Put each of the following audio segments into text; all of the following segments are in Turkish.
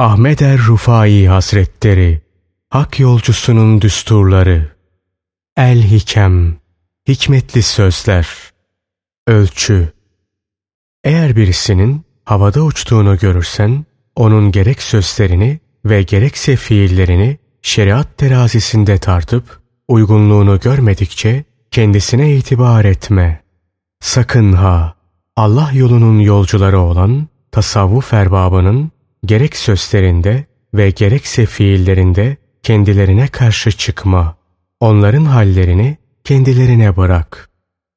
Ahmet er Rufai Hazretleri Hak yolcusunun düsturları El Hikem Hikmetli sözler Ölçü Eğer birisinin havada uçtuğunu görürsen onun gerek sözlerini ve gerekse fiillerini şeriat terazisinde tartıp uygunluğunu görmedikçe kendisine itibar etme. Sakın ha! Allah yolunun yolcuları olan tasavvuf erbabının gerek sözlerinde ve gerekse fiillerinde kendilerine karşı çıkma. Onların hallerini kendilerine bırak.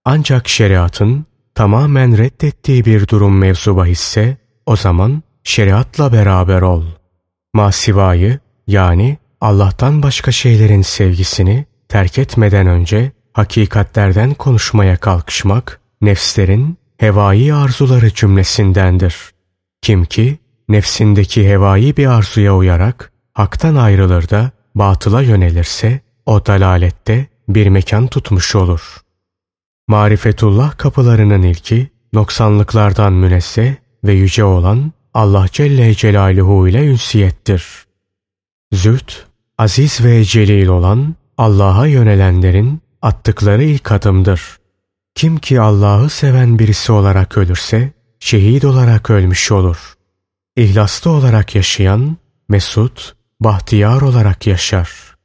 Ancak şeriatın tamamen reddettiği bir durum mevzu bahisse o zaman şeriatla beraber ol. Masivayı yani Allah'tan başka şeylerin sevgisini terk etmeden önce hakikatlerden konuşmaya kalkışmak nefslerin hevai arzuları cümlesindendir. Kim ki nefsindeki hevai bir arzuya uyarak haktan ayrılır da batıla yönelirse o dalalette bir mekan tutmuş olur. Marifetullah kapılarının ilki noksanlıklardan münezzeh ve yüce olan Allah Celle Celaluhu ile ünsiyettir. Züht, aziz ve celil olan Allah'a yönelenlerin attıkları ilk adımdır. Kim ki Allah'ı seven birisi olarak ölürse şehit olarak ölmüş olur. İhlaslı olarak yaşayan mesut, bahtiyar olarak yaşar.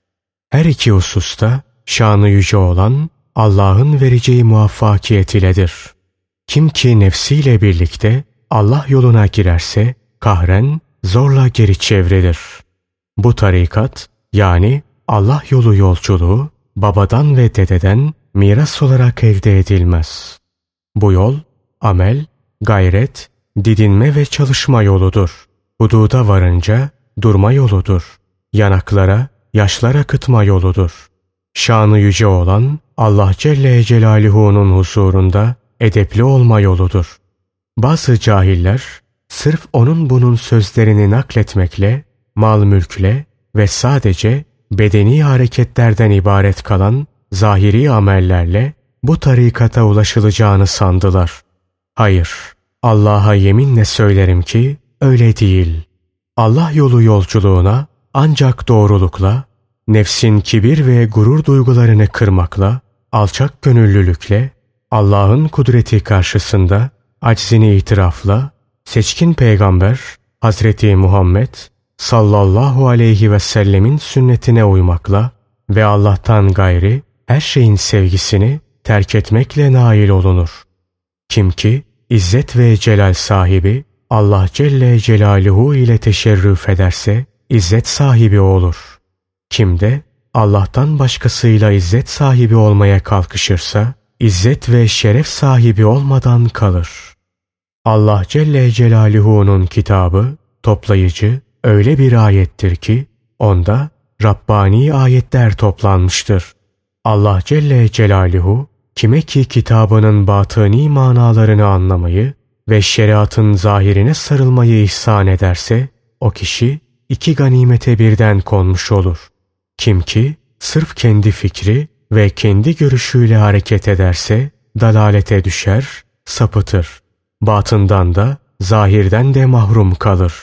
Her iki hususta şanı yüce olan Allah'ın vereceği muvaffakiyet iledir. Kim ki nefsiyle birlikte Allah yoluna girerse kahren zorla geri çevrilir. Bu tarikat yani Allah yolu yolculuğu babadan ve dededen miras olarak elde edilmez. Bu yol amel, gayret, didinme ve çalışma yoludur. Hududa varınca durma yoludur. Yanaklara, yaşlar akıtma yoludur. Şanı yüce olan Allah Celle Celaluhu'nun huzurunda edepli olma yoludur. Bazı cahiller sırf onun bunun sözlerini nakletmekle, mal mülkle ve sadece bedeni hareketlerden ibaret kalan zahiri amellerle bu tarikata ulaşılacağını sandılar. Hayır, Allah'a yeminle söylerim ki öyle değil. Allah yolu yolculuğuna ancak doğrulukla, nefsin kibir ve gurur duygularını kırmakla, alçak gönüllülükle, Allah'ın kudreti karşısında aczini itirafla, seçkin peygamber Hazreti Muhammed sallallahu aleyhi ve sellemin sünnetine uymakla ve Allah'tan gayri her şeyin sevgisini terk etmekle nail olunur. Kim ki izzet ve celal sahibi Allah Celle Celaluhu ile teşerrüf ederse izzet sahibi olur. Kim de Allah'tan başkasıyla izzet sahibi olmaya kalkışırsa izzet ve şeref sahibi olmadan kalır. Allah Celle Celaluhu'nun kitabı toplayıcı öyle bir ayettir ki onda Rabbani ayetler toplanmıştır. Allah Celle Celaluhu kime ki kitabının batıni manalarını anlamayı ve şeriatın zahirine sarılmayı ihsan ederse o kişi iki ganimete birden konmuş olur. Kim ki sırf kendi fikri ve kendi görüşüyle hareket ederse dalalete düşer, sapıtır. Batından da zahirden de mahrum kalır.